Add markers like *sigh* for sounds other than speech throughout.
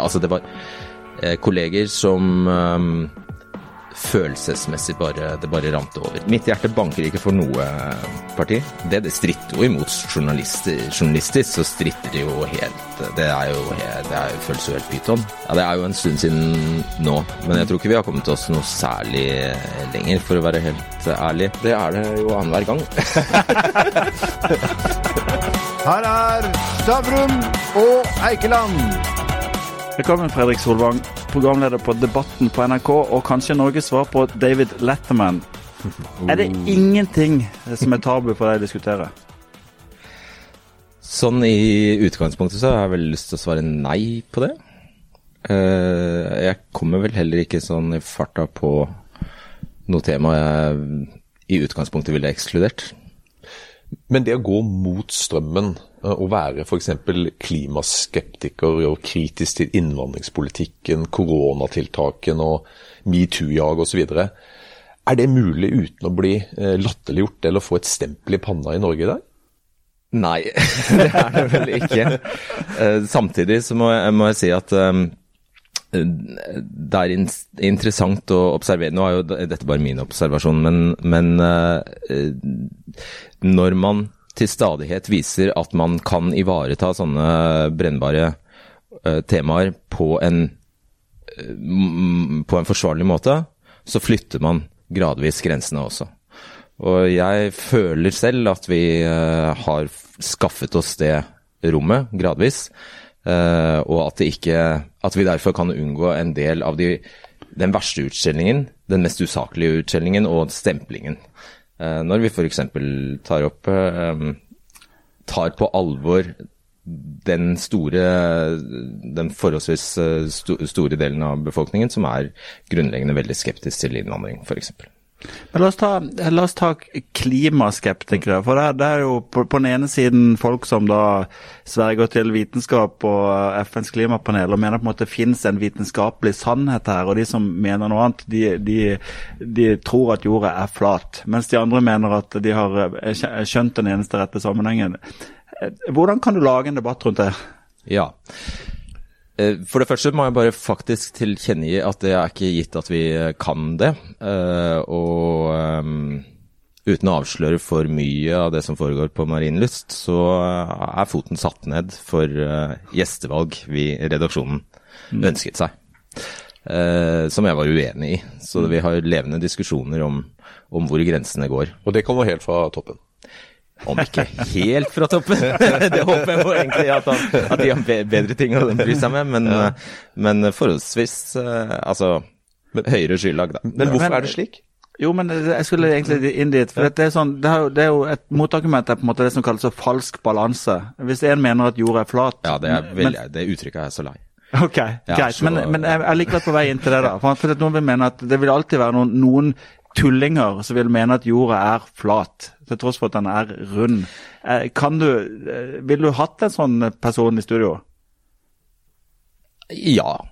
Altså, det var eh, kolleger som um, følelsesmessig bare Det bare rant over. Mitt hjerte banker ikke for noe parti. Det, det stritter jo imot journalister. Journalistisk så stritter det jo helt Det er jo helt, det er, føles jo helt pyton. Ja, det er jo en stund siden nå, men jeg tror ikke vi har kommet oss noe særlig lenger, for å være helt ærlig. Det er det jo annenhver gang. *laughs* Her er Stavrum og Eikeland. Velkommen, Fredrik Solvang, programleder på Debatten på NRK, og kanskje Norges svar på David Letterman. *laughs* Er det ingenting som er tabu for deg å diskutere? Sånn i utgangspunktet så har jeg veldig lyst til å svare nei på det. Eh, jeg kommer vel heller ikke sånn i farta på noe tema jeg i utgangspunktet ville ekskludert. Men det å gå mot strømmen, eh, å være f.eks. klimaskeptiker og kritisk til innvandringspolitikken, koronatiltakene og metoo-jag osv., er det mulig uten å bli eh, latterliggjort eller få et stempel i panna i Norge i dag? Nei, *laughs* det er det vel ikke. Eh, samtidig så må jeg, må jeg si at det er interessant å observere Nå er jo dette bare min observasjon, men, men uh, når man til stadighet viser at man kan ivareta sånne brennbare uh, temaer på en, uh, på en forsvarlig måte, så flytter man gradvis grensene også. Og jeg føler selv at vi har skaffet oss det rommet gradvis. Uh, og at, ikke, at, vi derfor kan unngå en del av de, den verste utskjellingen, den mest usaklige utskjellingen og stemplingen. Uh, når vi f.eks. tar opp uh, tar på alvor den store, den forholdsvis store delen av befolkningen som er grunnleggende veldig skeptisk til innvandring, f.eks. Men la oss ta, la oss ta klimaskeptikere. For det, det, er jo på, på, den ene siden folk som da sverger til vitenskap og FNs klimapanel og mener på en måte det finnes en vitenskapelig sannhet her. Og de som mener noe annet, de, de, de tror at jorda er flat. Mens de andre mener at de har skjønt den eneste rette sammenhengen. Hvordan kan du lage en debatt rundt det? Ja. Eh, for det første må jeg bare faktisk tilkjennegi at det er ikke gitt at vi kan det. Eh, og uten å avsløre for mye av det som foregår på Marienlyst, så er foten satt ned for gjestevalg vi i redaksjonen mm. ønsket seg. Som jeg var uenig i. Så vi har levende diskusjoner om, om hvor grensene går. Og det kommer helt fra toppen? Om ikke helt fra toppen. *laughs* det håper jeg på egentlig at, han, at, de har bedre ting å bry seg med, men, ja. men forholdsvis eh, altså høyere skylag, da. Men hvorfor er det slik? Jo, men jeg skulle egentlig inn dit. for Det er, sånn, det er, jo, det er jo et motargument er på en måte det som kalles falsk balanse. Hvis en mener at jorda er flat Ja, det, er veldig, men, det uttrykket er jeg så lei. Ok, ja, greit. Så, men, men, jeg er likevel på vei inn til det. da. For, for Noen vil mene at det vil alltid være noen, noen tullinger som vil mene at jorda er flat til tross for at den er rund. Eh, kan du, vil Ville du hatt en sånn person i studio? Ja, Eh,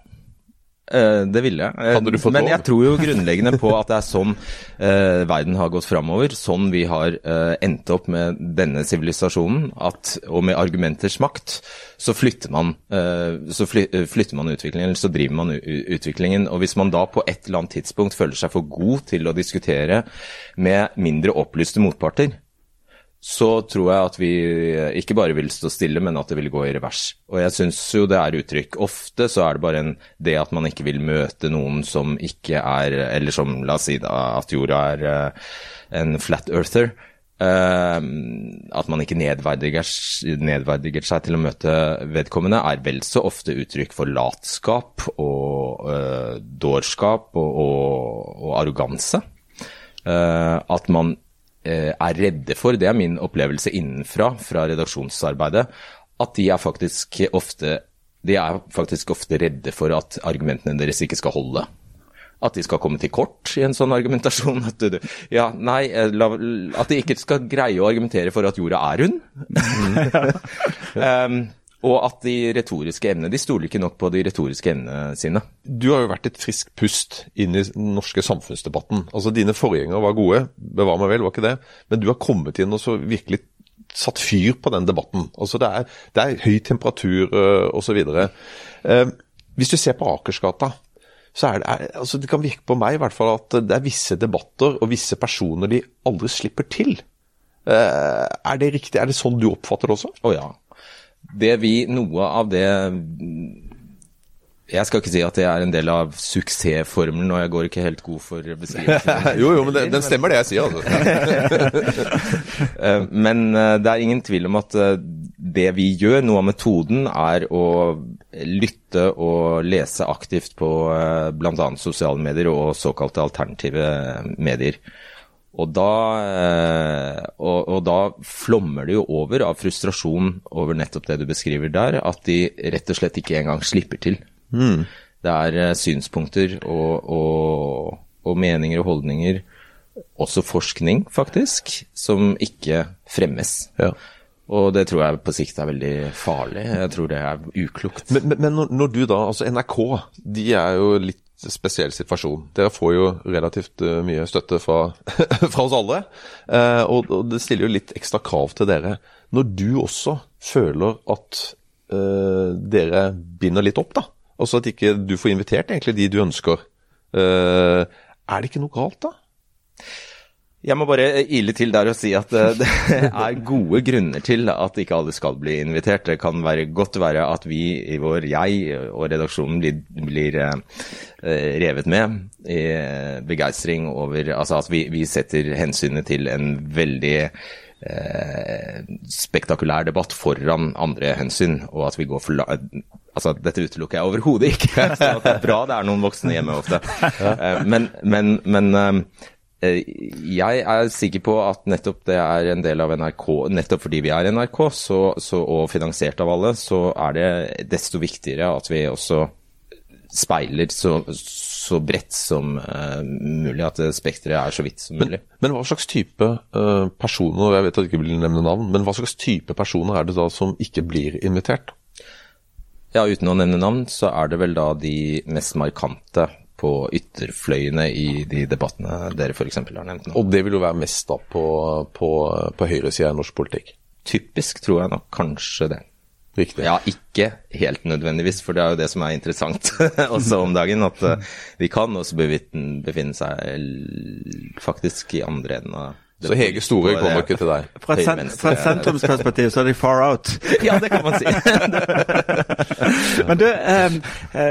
det ville jeg. Men jeg tror jo grunnleggende på at det er sånn eh, verden har gått framover. Sånn vi har eh, endt opp med denne sivilisasjonen. Og med argumenters makt så flytter man, eh, så fly, eh, flytter man utviklingen, eller så driver man utviklingen. Og hvis man da på et eller annet tidspunkt føler seg for god til å diskutere med mindre opplyste motparter, så tror jeg at vi ikke bare vil stå stille, men at det vil gå i revers. Og jeg syns jo det er uttrykk. Ofte så er det bare en, det at man ikke vil møte noen som ikke er Eller som, la oss si da, at jorda er uh, en flat earther. Uh, at man ikke nedverdiger, nedverdiger, seg til å møte vedkommende, er vel så ofte uttrykk for latskap og uh, dårskap og, og, og arroganse. at man Eh, er redde for, det er min opplevelse innenfra, fra redaksjonsarbeidet, at de er faktisk ofte, de er faktisk ofte redde for at argumentene deres ikke skal holde. At de skal komme til kort i en sånn argumentasjon. *laughs* At, du, ja, nei, eh, la, at de ikke skal greie å argumentere for at jorda er rund. *laughs* um, Og at de retoriske emnene De stoler ikke nok på de retoriske emnene sine. Du har jo vært et friskt pust inn i den norske samfunnsdebatten. Altså Dine forgjengere var gode, bevar meg vel, var ikke det? Men du har kommet inn og så virkelig satt fyr på den debatten. Altså Det er, det er høy temperatur uh, osv. Uh, hvis du ser på Akersgata, så er det, altså det kan virke på meg i hvert fall at det er visse debatter og visse personer de aldri slipper til. Uh, er det riktig? Er det sånn du oppfatter det også? Å oh, ja. Det vi, Noe av det jeg skal ikke si at det er en del av suksessformelen, og jeg går ikke helt god for beskrivelsen. *laughs* jo, jo, men det, den stemmer det jeg sier, altså. *laughs* Eh, men eh, det er ingen tvil om at eh, det vi gjør, noe av metoden, er å lytte og lese aktivt på bl.a. sosiale medier og såkalte alternative medier. Og da, og, og da, flommer det jo over av frustrasjon over nettopp det du beskriver der, at de rett og slett ikke engang slipper til. Mm. Det er uh, synspunkter og, og, og, meninger og holdninger, også forskning faktisk, som ikke fremmes. Ja. Og det tror jeg på sikt er veldig farlig. Jeg tror det er uklokt. Men, men, men når, når, du da, altså NRK, de er jo litt spesiell situasjon. Dere får jo relativt uh, mye støtte fra, *laughs* fra oss alle. Uh, og, og, det stiller jo litt ekstra krav til dere. Når du også føler at uh, dere binder litt opp, da, Altså at ikke du får invitert egentlig de du ønsker. Uh, er det ikke noe galt, da? Jeg må bare ile til der og si at eh, *laughs* det er gode grunner til at ikke alle skal bli invitert. Det kan være, godt være at vi i vår, jeg og redaksjonen blir, blir uh, revet med i begeistring over Altså at vi, vi setter hensynet til en veldig Eh, spektakulær debatt foran andre hensyn, og at vi går for Altså, dette utelukker jeg overhodet ikke. så *laughs* det er bra det er noen voksne hjemme ofte. Eh, men, men, men eh, jeg er sikker på at nettopp det er en del av NRK, nettopp fordi vi er NRK så, så, og finansiert av alle, så er det desto viktigere at vi også speiler så, så bredt som uh, mulig, at spekteret er så vidt som mulig. Men, men hva slags type uh, personer, jeg vet at du ikke vil nevne navn, men hva slags type personer er det da som ikke blir invitert? Ja, uten å nevne navn, så er det vel da de mest markante på ytterfløyene i de debattene dere f.eks. har nevnt nå. Og det vil jo være mest da på, på, på høyresida i norsk politikk? Typisk tror jeg nok kanskje det. Riktig. Ja, ikke helt nødvendigvis, for det er jo det som er interessant *laughs* også om dagen. At vi de kan også befinne seg faktisk i andre enden av så Hege Store kommer ikke til deg? Fra et, sen, fra et sentrumsperspektiv så er de far out. *laughs* ja, det kan man si. *laughs* men du, eh,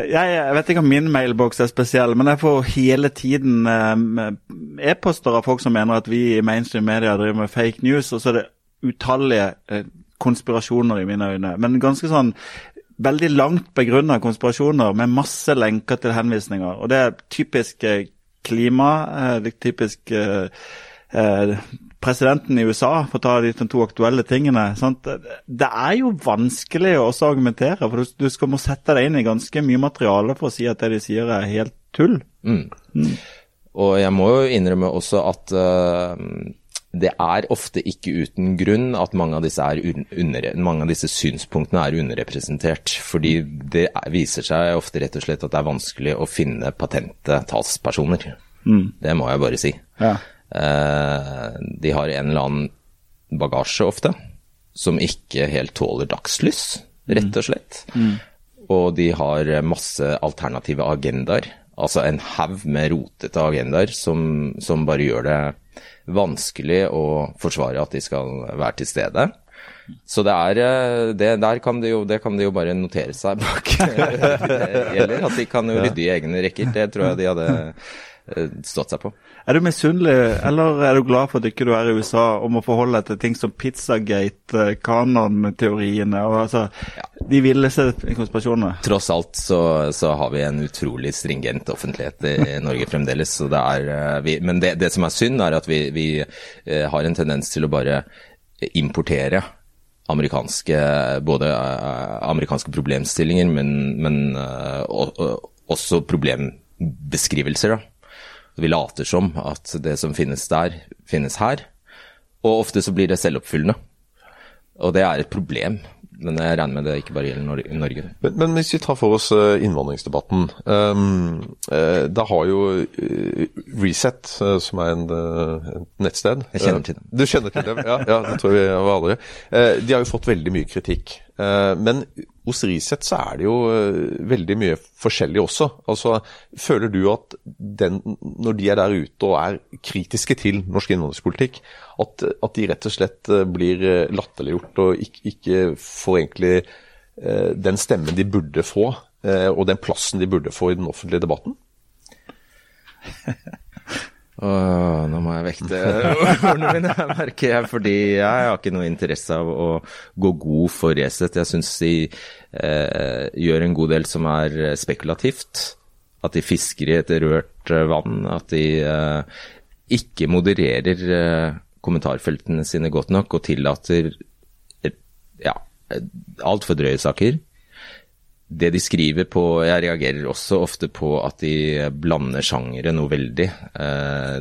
jeg vet ikke om min mailboks er spesiell, men jeg får hele tiden eh, e-poster av folk som mener at vi i mainstream media driver med fake news, og så er det utallige eh, konspirasjoner i mine øyne. Men ganske sånn veldig langt begrunna konspirasjoner med masse lenker til henvisninger. Og det er typisk klima, det er typisk eh, presidenten i USA, for å ta de to aktuelle tingene. Sant? Det er jo vanskelig å også argumentere, for du, du skal må sette deg inn i ganske mye materiale for å si at det de sier er helt tull. Mm. Mm. Og jeg må jo innrømme også at uh, det er ofte ikke uten grunn at mange av, disse under, mange av disse synspunktene er underrepresentert. Fordi det viser seg ofte rett og slett at det er vanskelig å finne patente talspersoner. Mm. Det må jeg bare si. Ja. Eh, de har en eller annen bagasje ofte som ikke helt tåler dagslys, rett og slett. Mm. Og de har masse alternative agendaer. Altså en haug med rotete agendaer som, som, bare gjør det vanskelig å forsvare at de skal være til stede. Så det er eh, det, Der kan de, jo, det kan de jo bare notere seg bak. *laughs* Gjelder, at de kan jo rydde i egne rekker. Det tror jeg de hadde Eh, stått seg på. Er du misunnelig, eller er du glad for at ikke du er i USA og må forholde deg til ting som Pizzagate, eh, Kanon-teoriene og altså ja. de villeste konspirasjonene? Tross alt så, så, har vi en utrolig stringent offentlighet i Norge fremdeles. Så det er, eh, vi, men det, det, som er synd, er at vi, vi har en tendens til å bare importere amerikanske, både amerikanske problemstillinger, men, men også problembeskrivelser. da. Vi later som at det som finnes der, finnes her. Og ofte så blir det selvoppfyllende. Og det er et problem. Men jeg regner med det ikke bare gjelder Norge. Men, men hvis vi tar for oss eh, innvandringsdebatten. Um, da har jo uh, Reset, som er en, et nettsted Jeg kjenner til dem. Du kjenner til dem, ja, ja det tror vi alle gjør. de har jo fått veldig mye kritikk. men hos Riseth så er det jo veldig mye forskjellig også. Altså, Føler du at den, når de er der ute og er kritiske til norsk innvandringspolitikk, at, at de rett og slett blir latterliggjort og ikke, ikke får egentlig den stemmen de burde få, og den plassen de burde få i den offentlige debatten? *laughs* Åh, nå må jeg vekte ordene mine, *laughs* merker jeg. Fordi jeg har ikke noe interesse av å gå god for Resett. Jeg syns de eh, gjør en god del som er spekulativt. At de fisker i et rørt eh, vann. At de eh, ikke modererer eh, kommentarfeltene sine godt nok og tillater ja, altfor drøye saker det de skriver på Jeg reagerer også ofte på at de blander sjangere noe veldig. Eh,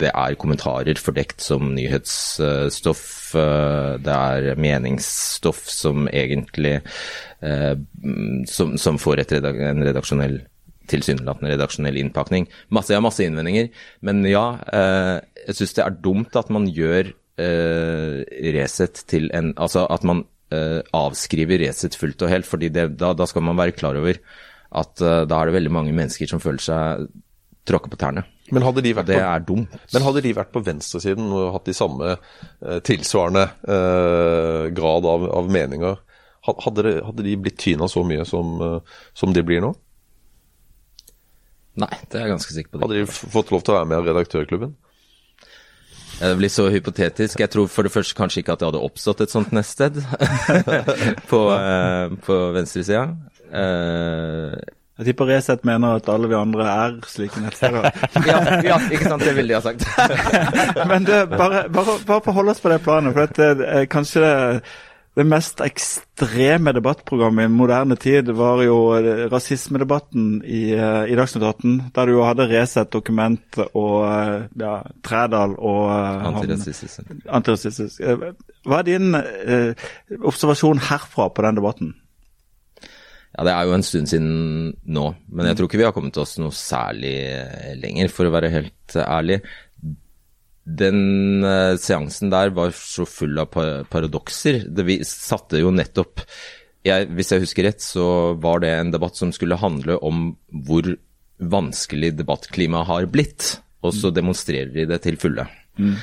det er kommentarer fordekt som nyhetsstoff. Eh, det er meningsstoff som egentlig eh, som, som får redak en redaksjonell tilsynelatende redaksjonell innpakning. Masse, jeg har masse innvendinger, men ja, jeg syns det er dumt at man gjør Resett til en Altså at man uh, avskriver Resett fullt og helt. fordi det, da, da, skal man være klar over at uh, da er det veldig mange mennesker som føler seg tråkka på tærne. Men hadde de vært det på, er dumt. Men hadde de vært på venstresiden og hatt de samme uh, tilsvarende grad av, av meninger, hadde, det, hadde, de blitt tyna så mye som, som de blir nå? Nei, det er jeg ganske sikker på. Hadde de fått lov til å være med i redaktørklubben? Det blir så hypotetisk. Jeg tror for det første kanskje ikke at det hadde oppstått et sånt neststed *laughs* på, uh, på venstresida. Uh, jeg tipper Resett mener at alle vi andre er slike nettsteder. *laughs* ja, ja, ikke sant. Det ville de ha sagt. *laughs* Men det, bare, bare, bare forhold oss på det planet. for det, er kanskje det det mest ekstreme debattprogrammet i moderne tid var jo rasismedebatten i, eh, i Dagsnytt 18, der du jo hadde Resett, Dokument og eh, ja, Trædal og eh, Antirasistisk. Antirasistisk. Hva er din eh, observasjon herfra på den debatten? Ja, Det er jo en stund siden nå, men jeg tror ikke vi har kommet oss noe særlig lenger, for å være helt ærlig den uh, seansen der var så full av paradokser. Det vi satte jo nettopp jeg, Hvis jeg husker rett, så var det en debatt som skulle handle om hvor vanskelig debattklimaet har blitt. Og så demonstrerer de det til fulle. Mm.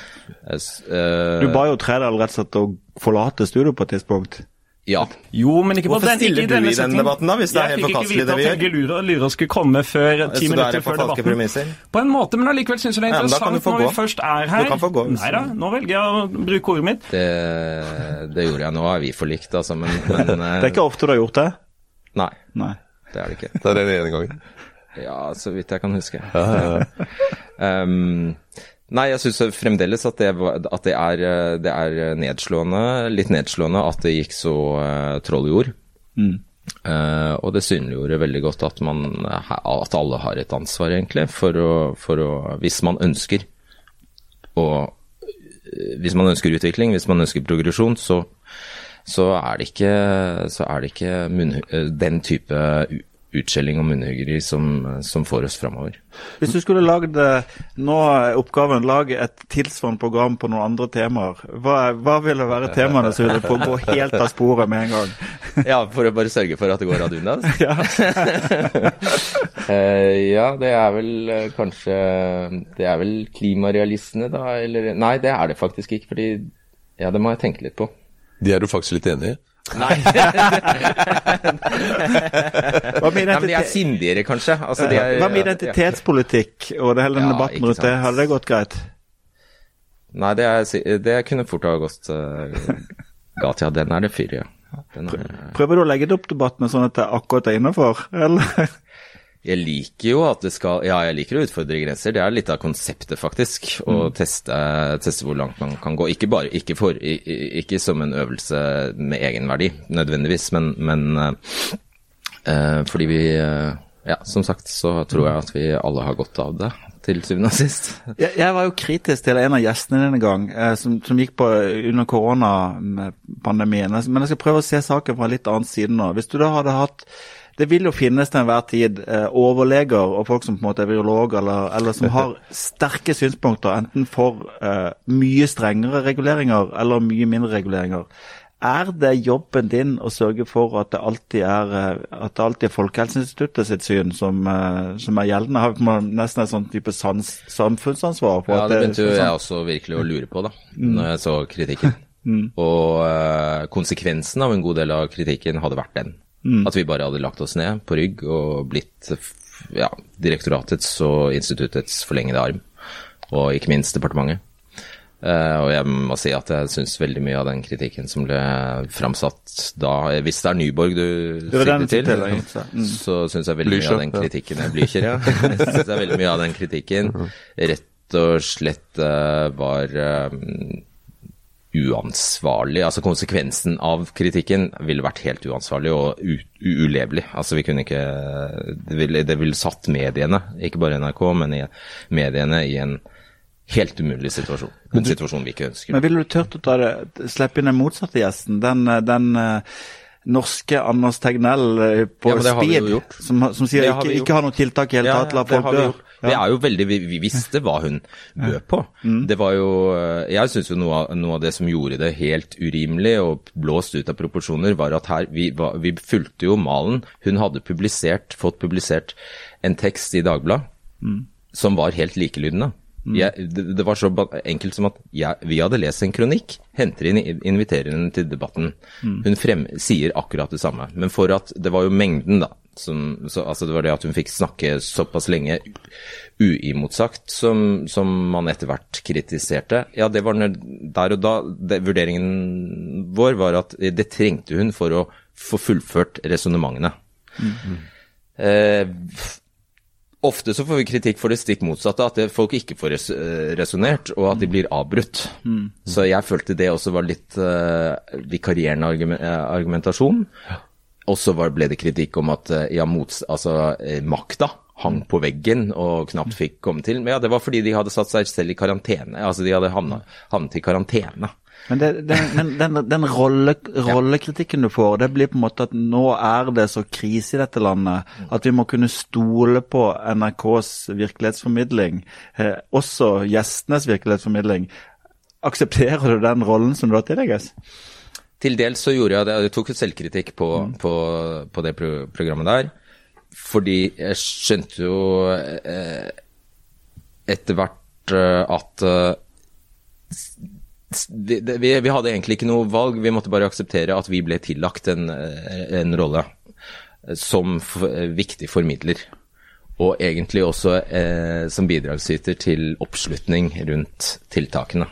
Uh, du ba jo Tredal rett og slett å forlate studio på et tidspunkt. Ja. Jo, men ikke på Hvorfor den, stiller ikke du i denne debatten, da, hvis det er helt forkastelig det vi gjør? Jeg fikk ikke vite at Helge Lyra skulle komme før ti minutter før debatten. Premisser. På en måte, men allikevel syns jeg det er interessant ja, når vi først er her. Du kan få gå. Nei da, nå velger jeg å bruke ordet mitt. Det, det gjorde jeg. Nå er vi forlikt, altså, men, men *laughs* Det er ikke ofte du har gjort det? Nei. Nei. Det er det ikke. Det er den ene gangen? Ja, så vidt jeg kan huske. Ja, ja, ja. *laughs* um, Nei, jeg syns fremdeles at, det, at det, er, det, er, nedslående, litt nedslående at det gikk så uh, troll i jord. Mm. Uh, og det synliggjorde veldig godt at, man, at alle har et ansvar, egentlig, for å, for å Hvis man ønsker å Hvis man ønsker utvikling, hvis man ønsker progresjon, så, så er det ikke, så er det ikke munn, den type utskjelling og munnhuggeri som, som, får oss framover. Hvis du skulle lagd nå oppgaven lage et tilsvarende program på noen andre temaer, hva, hva ville være temaene som ville få gå helt av sporet med en gang? *laughs* ja, for å bare sørge for at det går ad undas? *laughs* ja. uh, *laughs* ja, det er vel uh, kanskje Det er vel klimarealistene, da? Eller Nei, det er det faktisk ikke. fordi Ja, det må jeg tenke litt på. De er du faktisk litt enig i? Nei. *laughs* Hva med Nei, de er sindigere, kanskje. Altså, er, Hva med identitetspolitikk og det hele den ja, debatten rundt det? Hadde det gått greit? Nei, det, er, det kunne fort ha gått uh, galt. Ja, den er det fyr i, ja. Er, Prøver du å legge det opp debatten sånn at det akkurat er innafor, eller? Jeg liker jo at det skal Ja, jeg liker å utfordre grenser. Det er litt av konseptet, faktisk. Å mm. teste, teste, hvor langt man kan gå. Ikke, bare, ikke, for, ikke som en øvelse med egenverdi, nødvendigvis, men, men uh, fordi vi uh, Ja, som sagt så tror jeg at vi alle har godt av det. Til syvende og sist. *laughs* Jeg, jeg, var jo kritisk til en av gjestene denne gang, eh, som, som, gikk på under koronapandemien. Men jeg skal prøve å se saken fra en litt annen side nå. Hvis du da hadde hatt det vil jo finnes til enhver tid eh, overleger og folk som på en måte er virologer, eller, eller som har sterke synspunkter, enten for eh, mye strengere reguleringer eller mye mindre reguleringer. er det jobben din å sørge for at det alltid er, at det alltid er Folkehelseinstituttet sitt syn som, som er gjeldende? Har man nesten et sånn type sans, samfunnsansvar? ja, det begynte jo jeg også virkelig å lure på da, mm. når jeg så kritikken. Mm. Og uh, konsekvensen av en god del av kritikken hadde vært den. Mm. At vi bare hadde lagt oss ned på rygg og blitt ja, direktoratets og instituttets forlengede arm. Og ikke minst departementet. Uh, og jeg må si at jeg syns veldig mye av den kritikken som ble framsatt da Hvis det er Nyborg du sikter til, mm. så syns jeg veldig mye av den kritikken *laughs* ja. Blykjer, *laughs* ja. jeg synes veldig mye av den kritikken rett og slett uh, var um, uansvarlig. Altså konsekvensen av kritikken ville vært helt uansvarlig og ulevelig. Altså vi kunne ikke Det ville, det ville satt mediene, ikke bare NRK, men i mediene i en helt umulig situasjon. En situasjon vi ikke ønsker. Men ville du turt å ta det, slippe inn den motsatte gjesten? Den, den norske Anders Tegnell på ja, Speed, som, som, sier ikke, ikke har noe tiltak i hele tatt, la folk dø. Det er jo veldig, vi, vi visste hva hun bød på. Mm. Det var jo Jeg syns jo noe av, noe av, det som gjorde det helt urimelig og blåst ut av proporsjoner, var at her vi, vi fulgte jo malen. Hun hadde publisert, fått publisert en tekst i Dagbladet mm. som var helt likelydende. Mm. Jeg, det, det, var så enkelt som at jeg, vi hadde lest en kronikk, henter inn, inviterer henne til debatten. Mm. Hun frem, sier akkurat det samme. Men for at Det var jo mengden, da. Som, så, altså det var det at hun fikk snakke såpass lenge uimotsagt som, som man etter hvert kritiserte. Ja, det var der og da det, Vurderingen vår var at det trengte hun for å få fullført resonnementene. Mm. Eh, Ofte så får vi kritikk for det stikk motsatte, at folk ikke får res resonnert, og at de blir avbrutt. Mm. Så jeg følte det også var litt uh, vikarierende argumentasjon. Og så ble det kritikk om at ja, mots, altså, makta hang på veggen og knapt fikk komme til. Men ja, det var fordi de hadde satt seg selv i karantene. Altså de hadde havnet i karantene. Men, det, den, men den, den rolle, rollekritikken du får, det blir på en måte at nå er det så krise i dette landet at vi må kunne stole på NRKs virkelighetsformidling, eh, også gjestenes virkelighetsformidling. Aksepterer du den rollen som du har tillegges? Til dels så gjorde jeg det. Jeg tok selvkritikk på, mm. på, på det pro programmet der. Fordi jeg skjønte jo eh, etter hvert eh, at eh, vi, vi, hadde egentlig ikke noe valg, vi måtte bare akseptere at vi ble tillagt en, en rolle som viktig formidler. Og egentlig også eh, som bidragsyter til oppslutning rundt tiltakene.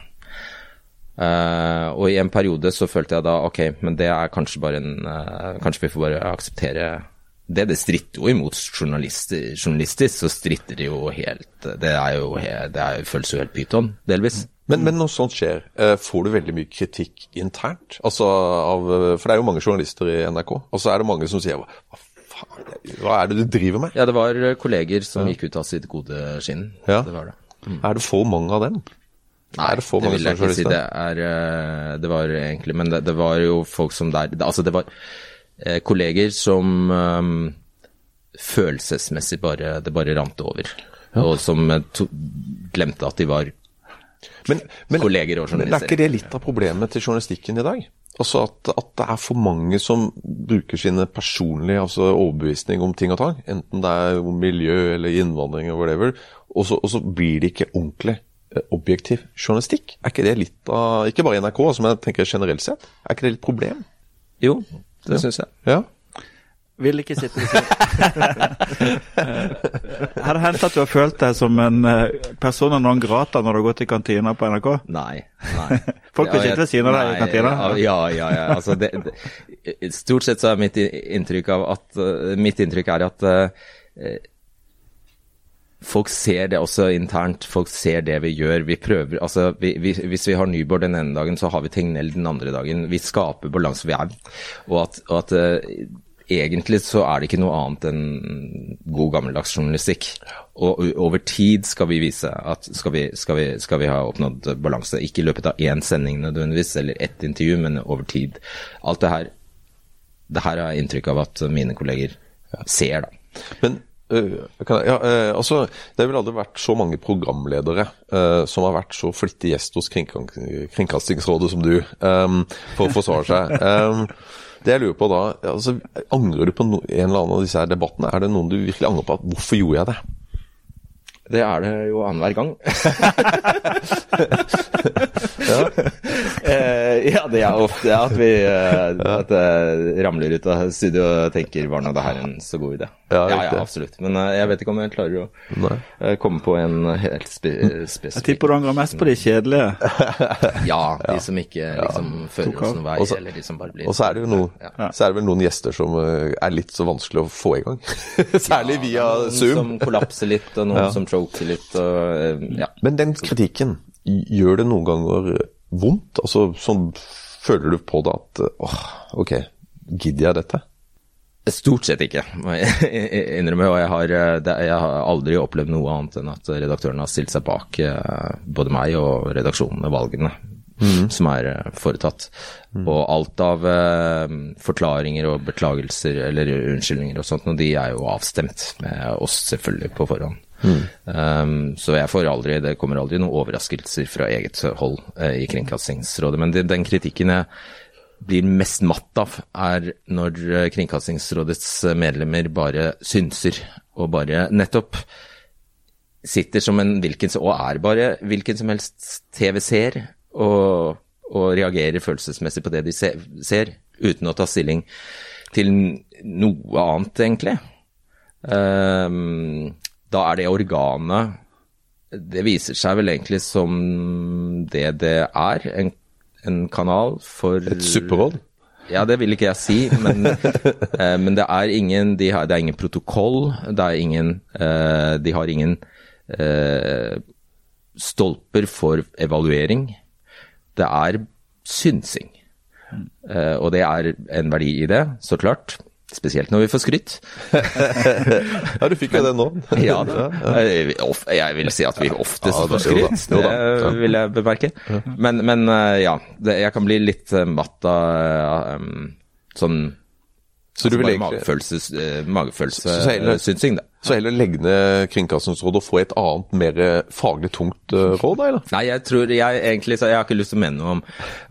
Eh, og i en periode så følte jeg da ok, men det er kanskje bare en eh, Kanskje vi får bare akseptere det. Det stritter jo imot journalister. Journalistisk så stritter det jo helt Det er jo det er, føles jo helt pyton, delvis. Men, men, når sånt skjer, eh, får du veldig mye kritikk internt? Altså av, for det er jo mange journalister i NRK. Og så er det mange som sier hva faen, hva er det du driver med? Ja, det var kolleger som ja. gikk ut av sitt gode skinn. Ja. Det var det. Mm. Er det for mange av dem? Nei, det, det, vil jeg ikke si. Det, er, eh, det var egentlig Men det, var jo folk som der Altså, det var eh, kolleger som um, følelsesmessig bare Det bare rant over. Ja. Og som to, glemte at de var men, men, kolleger og journalister. Men er ikke det litt av problemet til journalistikken i dag? Altså at, at det er for mange som bruker sine personlige altså overbevisning om ting og tang, enten det er om miljø eller innvandring og whatever, og så, og så blir det ikke ordentlig eh, objektiv journalistikk. Er ikke det litt av Ikke bare NRK, som jeg tenker generelt sett. Er ikke det litt problem? Jo, det ja. syns jeg. Ja. Vil ikke sitte ved siden *laughs* Har det hendt at du har følt deg som en eh, person av noen grata når du har gått i kantina på NRK? Nei. nei. *laughs* Folk vil sitte ved siden av deg i kantina? Ja, ja, ja. Altså, det, det, stort sett så er mitt inntrykk av at uh, Mitt inntrykk er at uh, folk ser det også internt. Folk ser det vi gjør. Vi prøver altså, vi, vi, Hvis vi har Nyborg den ene dagen, så har vi Tegnell den andre dagen. Vi skaper balanse. Vi er Og at, og at uh, egentlig så er det ikke noe annet enn god gammeldags journalistikk. Og over tid skal vi vise at skal vi, skal vi, skal vi ha oppnådd balanse. Ikke i løpet av én sending nødvendigvis, eller ett intervju, men over tid. Alt det her det her har jeg inntrykk av at mine kolleger ser, da. Men jeg, ja, altså, Det har vel aldri vært så mange programledere uh, som har vært så flittig gjest hos Kringkastingsrådet som du, um, for å forsvare seg. *laughs* Um, det jeg lurer på da, altså, Angrer du på no en eller annen av disse her debattene? Er det noen du virkelig angrer på? at Hvorfor gjorde jeg det? Det er det jo annenhver gang. *laughs* ja. Eh, ja. det er ofte at vi eh, at, eh, ramler ut av studio og tenker var nå det her en så god idé? Ja, ja, ja absolutt. Men eh, jeg vet ikke om jeg klarer å eh, komme på en helt spe spesifikk Jeg tipper du angrer mest på de kjedelige. *laughs* ja, de som ikke liksom fører oss noen vei, også, eller de som bare blir Og så er det jo noen, så er det vel noen gjester som er litt så vanskelig å få i gang. *laughs* Særlig via Zoom. Noen som kollapser litt, og noen som choker litt. Og, ja. Men den kritikken, gjør det noen ganger vondt? Altså, sånn, føler du på det at åh, ok, gidder jeg dette? Stort sett ikke, må jeg *laughs* innrømme. Og jeg har, jeg har, aldri opplevd noe annet enn at redaktørene har stilt seg bak eh, både meg og redaksjonene valgene mm. som er eh, foretatt. Mm. Og alt av forklaringer og beklagelser eller unnskyldninger og sånt, og de er jo avstemt med oss selvfølgelig på forhånd. Mm. Um, så jeg får aldri, det kommer aldri noen overraskelser fra eget hold uh, i Kringkastingsrådet. Men det, den kritikken jeg blir mest matt av, er når uh, Kringkastingsrådets medlemmer bare synser og bare nettopp sitter som en hvilken og er bare hvilken som helst TV-seer og, og, reagerer følelsesmessig på det de ser, ser, uten å ta stilling til noe annet, egentlig. Um, da er det organet Det viser seg vel egentlig som det det er. En, en kanal for Et suppevold? Ja, det vil ikke jeg si, men, *laughs* eh, men det, er ingen, de har, det er ingen protokoll. Det er ingen eh, De har ingen eh, stolper for evaluering. Det er synsing. Eh, og det er en verdi i det, så klart. Spesielt når vi får skryt. *laughs* ja, du fikk jo det nå. *laughs* ja, jeg vil si at vi oftest ja, får skryt, det *laughs* vil jeg bemerke. Men, men eh, ja, det, jeg kan bli litt eh, matt av um, sånn så altså du vil egentlig Magefølelse-synsing, det. Så heller legge ned Kringkastingsrådet og få et annet, mer faglig tungt uh, råd, eller? Nei, jeg tror jeg egentlig Jeg har ikke lyst til å mene noe om,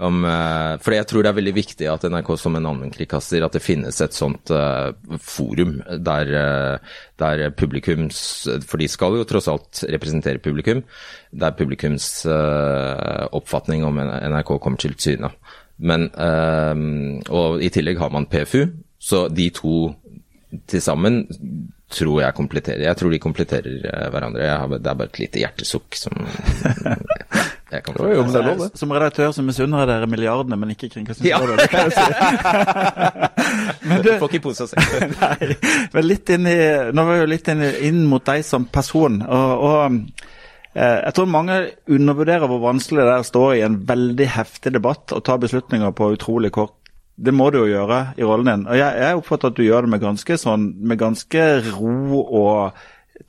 om uh, For jeg tror det er veldig viktig at NRK som en allmennkringkaster, at det finnes et sånt uh, forum der, der, publikums For de skal jo tross alt representere publikum. Der publikums oppfatning om NRK kommer til syne. Men Og i tillegg har man PFU, så de to til sammen tror jeg kompletterer. Jeg tror de kompletterer uh, hverandre. Har, det er bare et lite hjertesukk som *laughs* jeg kan jo, det lov, det. Som redaktør så misunner jeg dere milliardene, men ikke Kringkastingsrådet. Ja. *laughs* men du får ikke pose seg. *laughs* nei, men litt inn i, nå var vi jo litt inn, inn, mot deg som person. og, og eh, jeg tror mange undervurderer hvor vanskelig det er å stå i en veldig heftig debatt og ta beslutninger på utrolig kort det må du jo gjøre i rollen din. Og jeg, jeg oppfatter at du gjør det med ganske, sånn, med ganske ro og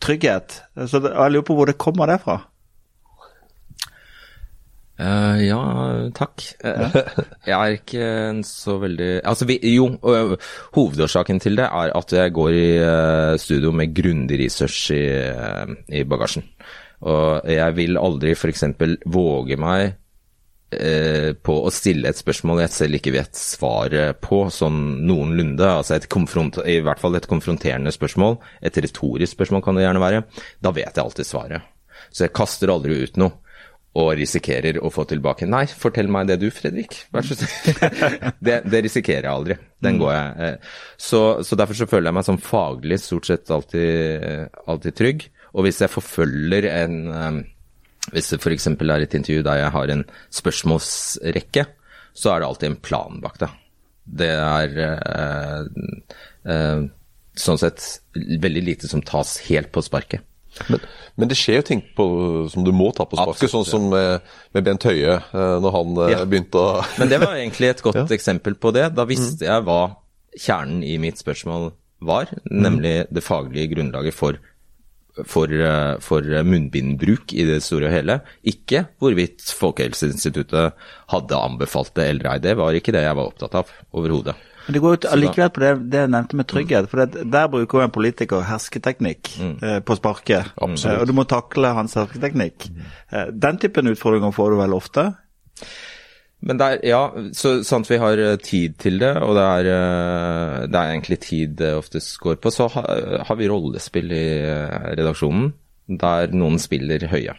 trygghet. Så det, jeg lurer på hvor det kommer det fra? Uh, ja, takk. Uh, *laughs* jeg er ikke så veldig Altså, vi, jo, uh, hovedårsaken til det er at jeg går i studio med grundig research i, i bagasjen. Og jeg vil aldri f.eks. våge meg Eh, på å stille et spørsmål jeg selv ikke vet svaret på, sånn noenlunde. Altså I hvert fall et konfronterende spørsmål. Et retorisk spørsmål kan det gjerne være. Da vet jeg alltid svaret. Så jeg kaster aldri ut noe og risikerer å få tilbake Nei, fortell meg det du, Fredrik. Vær så snill. *laughs* det, det, risikerer jeg aldri. Den går jeg. Eh. Så, så, derfor så føler jeg meg som faglig stort sett alltid, alltid trygg. Og hvis jeg forfølger en hvis det f.eks. er et intervju der jeg har en spørsmålsrekke, så er det alltid en plan bak det. Det er eh, eh, sånn sett veldig lite som tas helt på sparket. Men, men, det skjer jo ting på, som du må ta på sparket, Absolutt, sånn som med, med, Bent Høie eh, når han ja. begynte å *laughs* Men det var egentlig et godt *laughs* ja. eksempel på det. Da visste mm. jeg hva kjernen i mitt spørsmål var, nemlig mm. det faglige grunnlaget for for, eh, for, munnbindbruk i det store og hele. Ikke hvorvidt Folkehelseinstituttet hadde anbefalt det eller ei. Det var ikke det jeg var opptatt av overhodet. Men det går jo allikevel på det, det jeg nevnte med trygghet. For det, der bruker jo en politiker hersketeknikk mm. eh, på sparket. Absolutt. og du må takle hans hersketeknikk. Eh, den typen utfordringer får du vel ofte? Men det er, ja, så sant vi har eh, tid til det, og det er, eh, det er egentlig tid det oftest går på, så har, har vi rollespill i redaksjonen der noen spiller høye.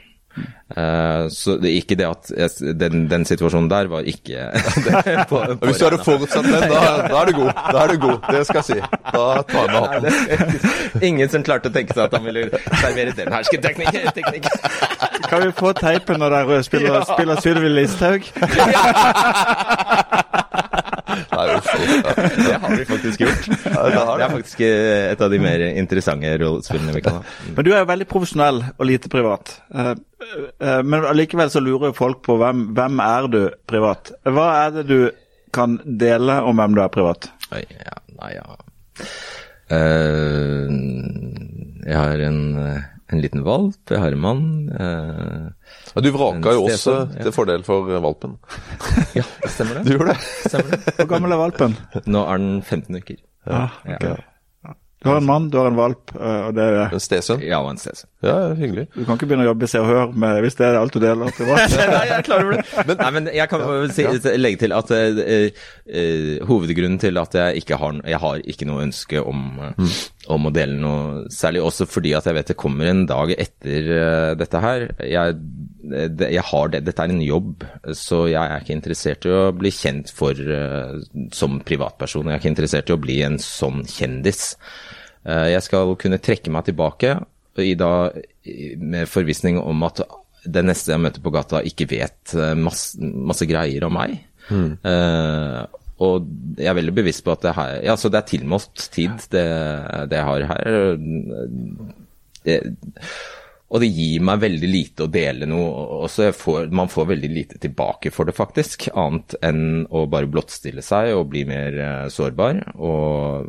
Uh, så det ikke det at jeg, den, den, situasjonen der var ikke *laughs* på, på Hvis du hadde forutsatt den, da, da, er du god. Da er du god, det skal jeg si. Da tar jeg med hatten. *laughs* Ingen som klarte å tenke seg at han ville servere den hersketeknikken. Kan vi få teipen når dere spiller, *laughs* ja. spiller Sylvi Listhaug? *laughs* Nei, Det har vi faktisk gjort. Ja, det, er faktisk eh, et av de mer interessante rollespillene vi kan ha. Men du er jo veldig profesjonell og lite privat. Eh, eh, men allikevel så lurer jo folk på hvem, hvem er du privat? Hva er det du kan dele om hvem du er privat? Oi, ja, nei, ja. Uh, jeg har en, en, liten valp, jeg har en mann. Eh, ja, du vraka jo også ja. til fordel for eh, valpen. *laughs* ja, stemmer det. Du gjorde det. Stemmer det. Hvor gammel er valpen? Nå er den 15 uker. Ja, okay. Du har en mann, du har en valp, eh, og det er En stesønn? Ja, og en stesønn. Ja, hyggelig. Du kan ikke begynne å jobbe i Se og Hør med, hvis det er alt du deler privat. *laughs* Nei, jeg er klar over det. Men, nei, men jeg kan si, legge til at uh, uh, hovedgrunnen til at jeg ikke har Jeg har ikke noe ønske om, uh, mm. om å dele noe særlig, også fordi at jeg vet det kommer en dag etter dette her. Jeg, det, jeg har det, dette er en jobb, så jeg er ikke interessert i å bli kjent for som privatperson. Jeg er ikke interessert i å bli en sånn kjendis. Eh, jeg skal kunne trekke meg tilbake i da, med forvissning om at den neste jeg møter på gata, ikke vet eh, masse, masse greier om meg. Mm. Uh, og jeg er veldig bevisst på at det, her, ja, det er tilmålt tid, det, det jeg har her. Det, og det gir meg veldig lite å dele noe. Også får, man får veldig lite tilbake for det, faktisk. Annet enn å bare blottstille seg og bli mer sårbar. Og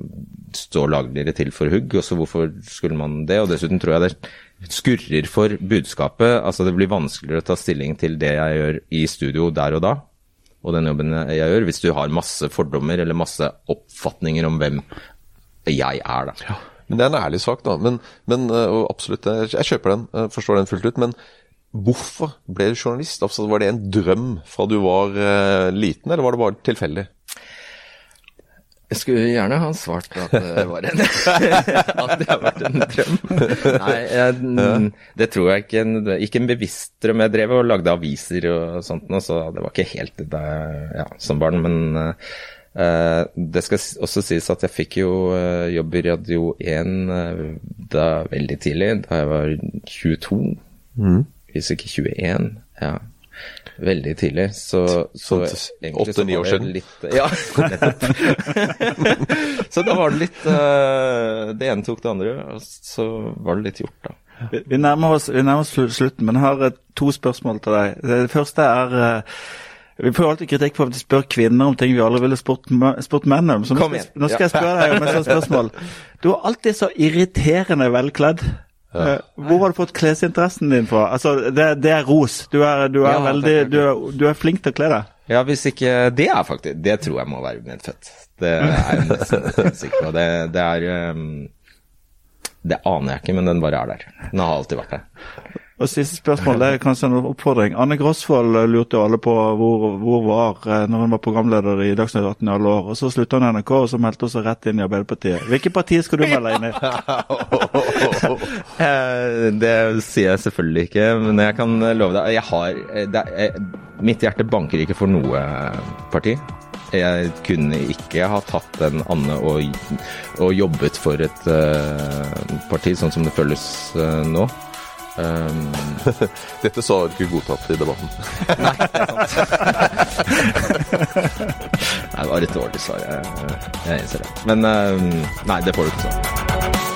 stå lagligere til for hugg. Og så hvorfor skulle man det? Og dessuten tror jeg det skurrer for budskapet. Altså det blir vanskeligere å ta stilling til det jeg gjør i studio der og da. Og den jobben jeg gjør, hvis du har masse fordommer eller masse oppfatninger om hvem jeg er, da. Ja. Men Det er en ærlig sak, da. Men, men og absolutt, jeg kjøper den, forstår den fullt ut. Men hvorfor ble du journalist? Altså, var det en drøm fra du var liten, eller var det bare tilfeldig? Jeg skulle gjerne ha svart at det *laughs* var en *laughs* At det har vært en drøm. Nei, jeg, det tror jeg ikke. Ikke en bevisst drøm. Jeg drev og lagde aviser og sånt, så det var ikke helt det ja, som barn. Men uh, det skal også sies at jeg fikk jo uh, jobb i Radio 1 uh, eh, da veldig tidlig, da jeg var 22. Mm. Hvis ikke 21. Ja. Veldig tidlig. Så, så Åtte-ni år siden? Litt, ja, nettopp. *laughs* så da var det litt Det ene tok det andre, og så var det litt gjort, da. Vi, vi, nærmer, oss, vi nærmer oss slutten, men jeg har to spørsmål til deg. Det første er vi får alltid kritikk for at vi spør kvinner om ting vi aldri ville spurt, spurt menn om. Så nå skal, nå skal jeg spørre deg om et sånt spørsmål. Du er alltid så irriterende velkledd. Ja. Eh, hvor har du fått klesinteressen din fra? Altså, det, det er ros. Du er, du er ja, veldig du er, du er, flink til å kle deg. Ja, hvis ikke Det er faktisk Det tror jeg må være medfødt. Det er jeg nesten sikker på. Det, det er um, Det aner jeg ikke, men den bare er der. Den har alltid vært der. Og Siste spørsmål det er kanskje en oppfordring. Anne Grosvold lurte jo alle på hvor, hvor var eh, når hun var programleder i Dagsnytt 18 i alle år. Og Så slutta hun i NRK, og så meldte hun seg rett inn i Arbeiderpartiet. Hvilket parti skal du melde inn i? *laughs* *laughs* Eh, det sier jeg selvfølgelig ikke, men jeg kan love deg Jeg har er, Mitt hjerte banker ikke for noe parti. Jeg kunne ikke ha tatt en Anne og, og jobbet for et uh, parti sånn som det føles uh, nå. Um, *laughs* Dette sa du ikke godtatt i debatten. *laughs* nei, det er sant. nei, det var et dårlig svar. Jeg, jeg innser det. Men um, nei, det får du ikke sånn.